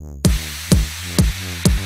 Mm-hmm.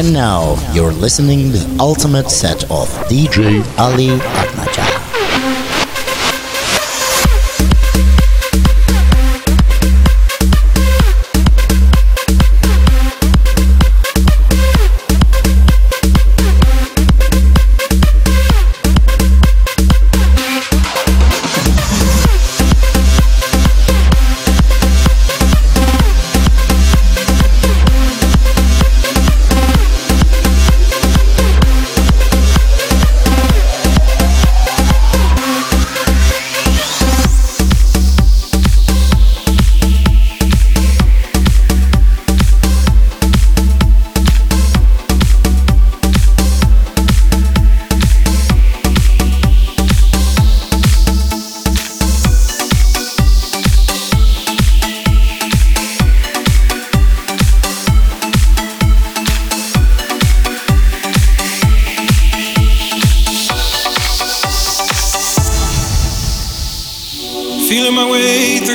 Listening to the ultimate set of DJ Ali Atmaca.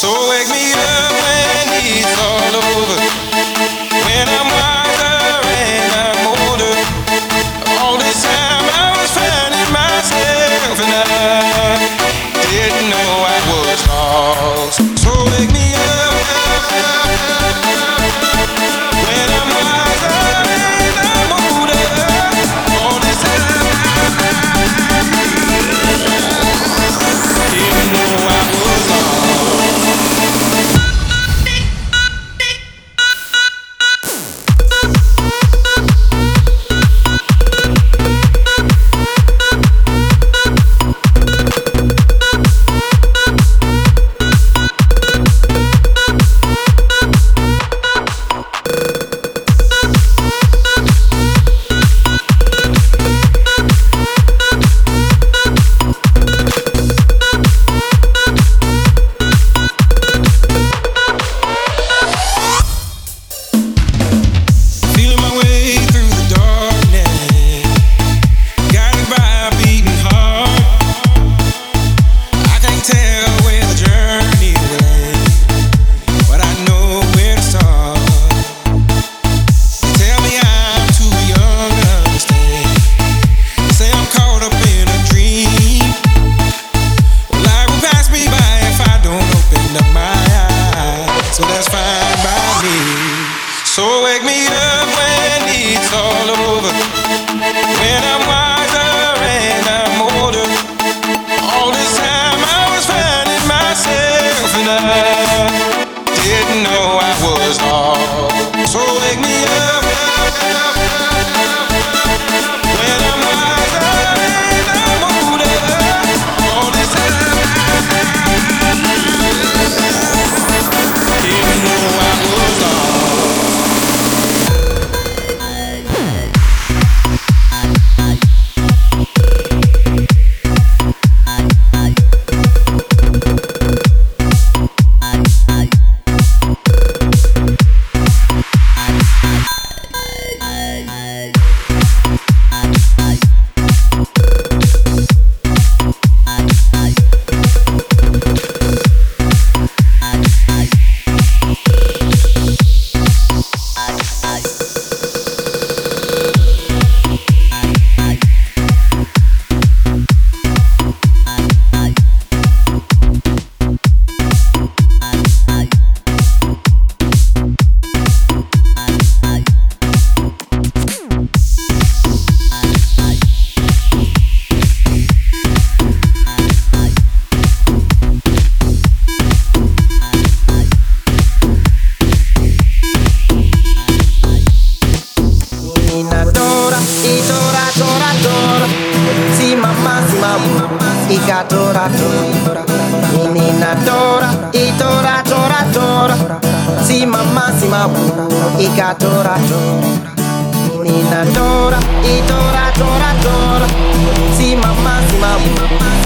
So wake me up when it's all over. When I'm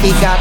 fica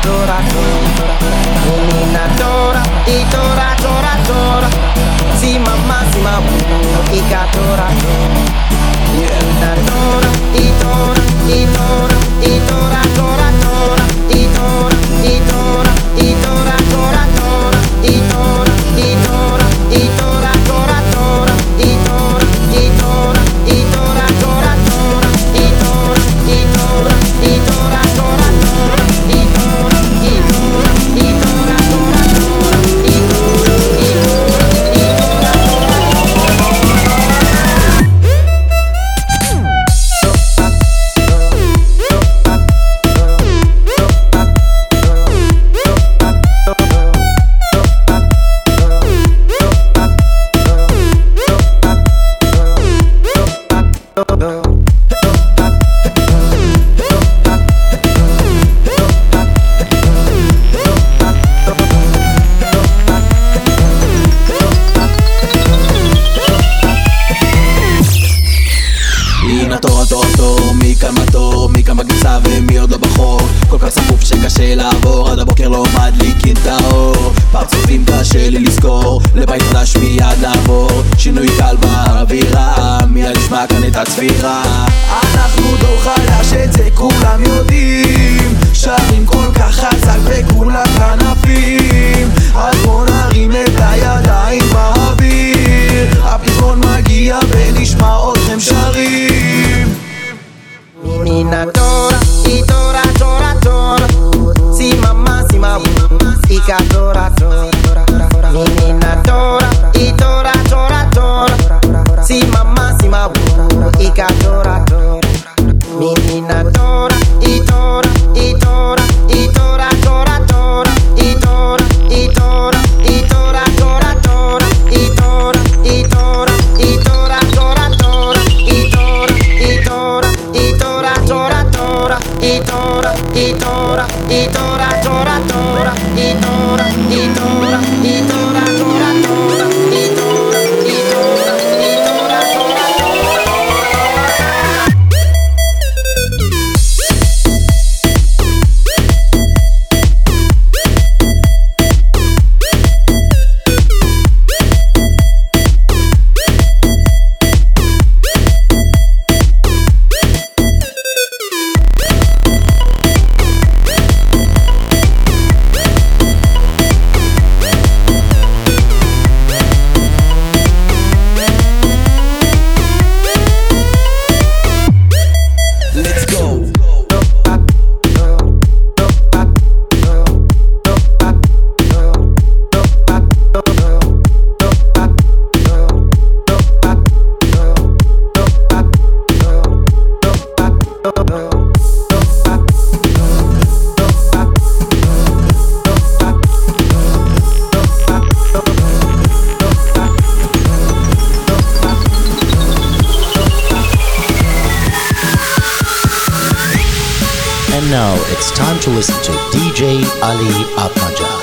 אותו אותו מי כאן בתור, מי כאן בכניסה ומי עוד לא בחור. כל כך צפוף שקשה לעבור עד הבוקר לא מדליקים את האור. פרצופים קשה לי לזכור לבית חדש מיד נעבור. שינוי קל באווירה מיד נשמע כאן את הצפירה. אנחנו דור חדש את זה כולם יודעים. שרים כל כך חזק וכולם כנפים אז בוא נרים את הידיים באוויר. הפתרון מגיע ונשמע אתכם שרים. Nina tora, i tora, tora, tora Si mamá, si mamma, ika tora, tora Nina tora, i tora, tora, tora. Si mamá, si mamma, ika tora, tora Nina tora It's time to listen to DJ Ali Atmaca.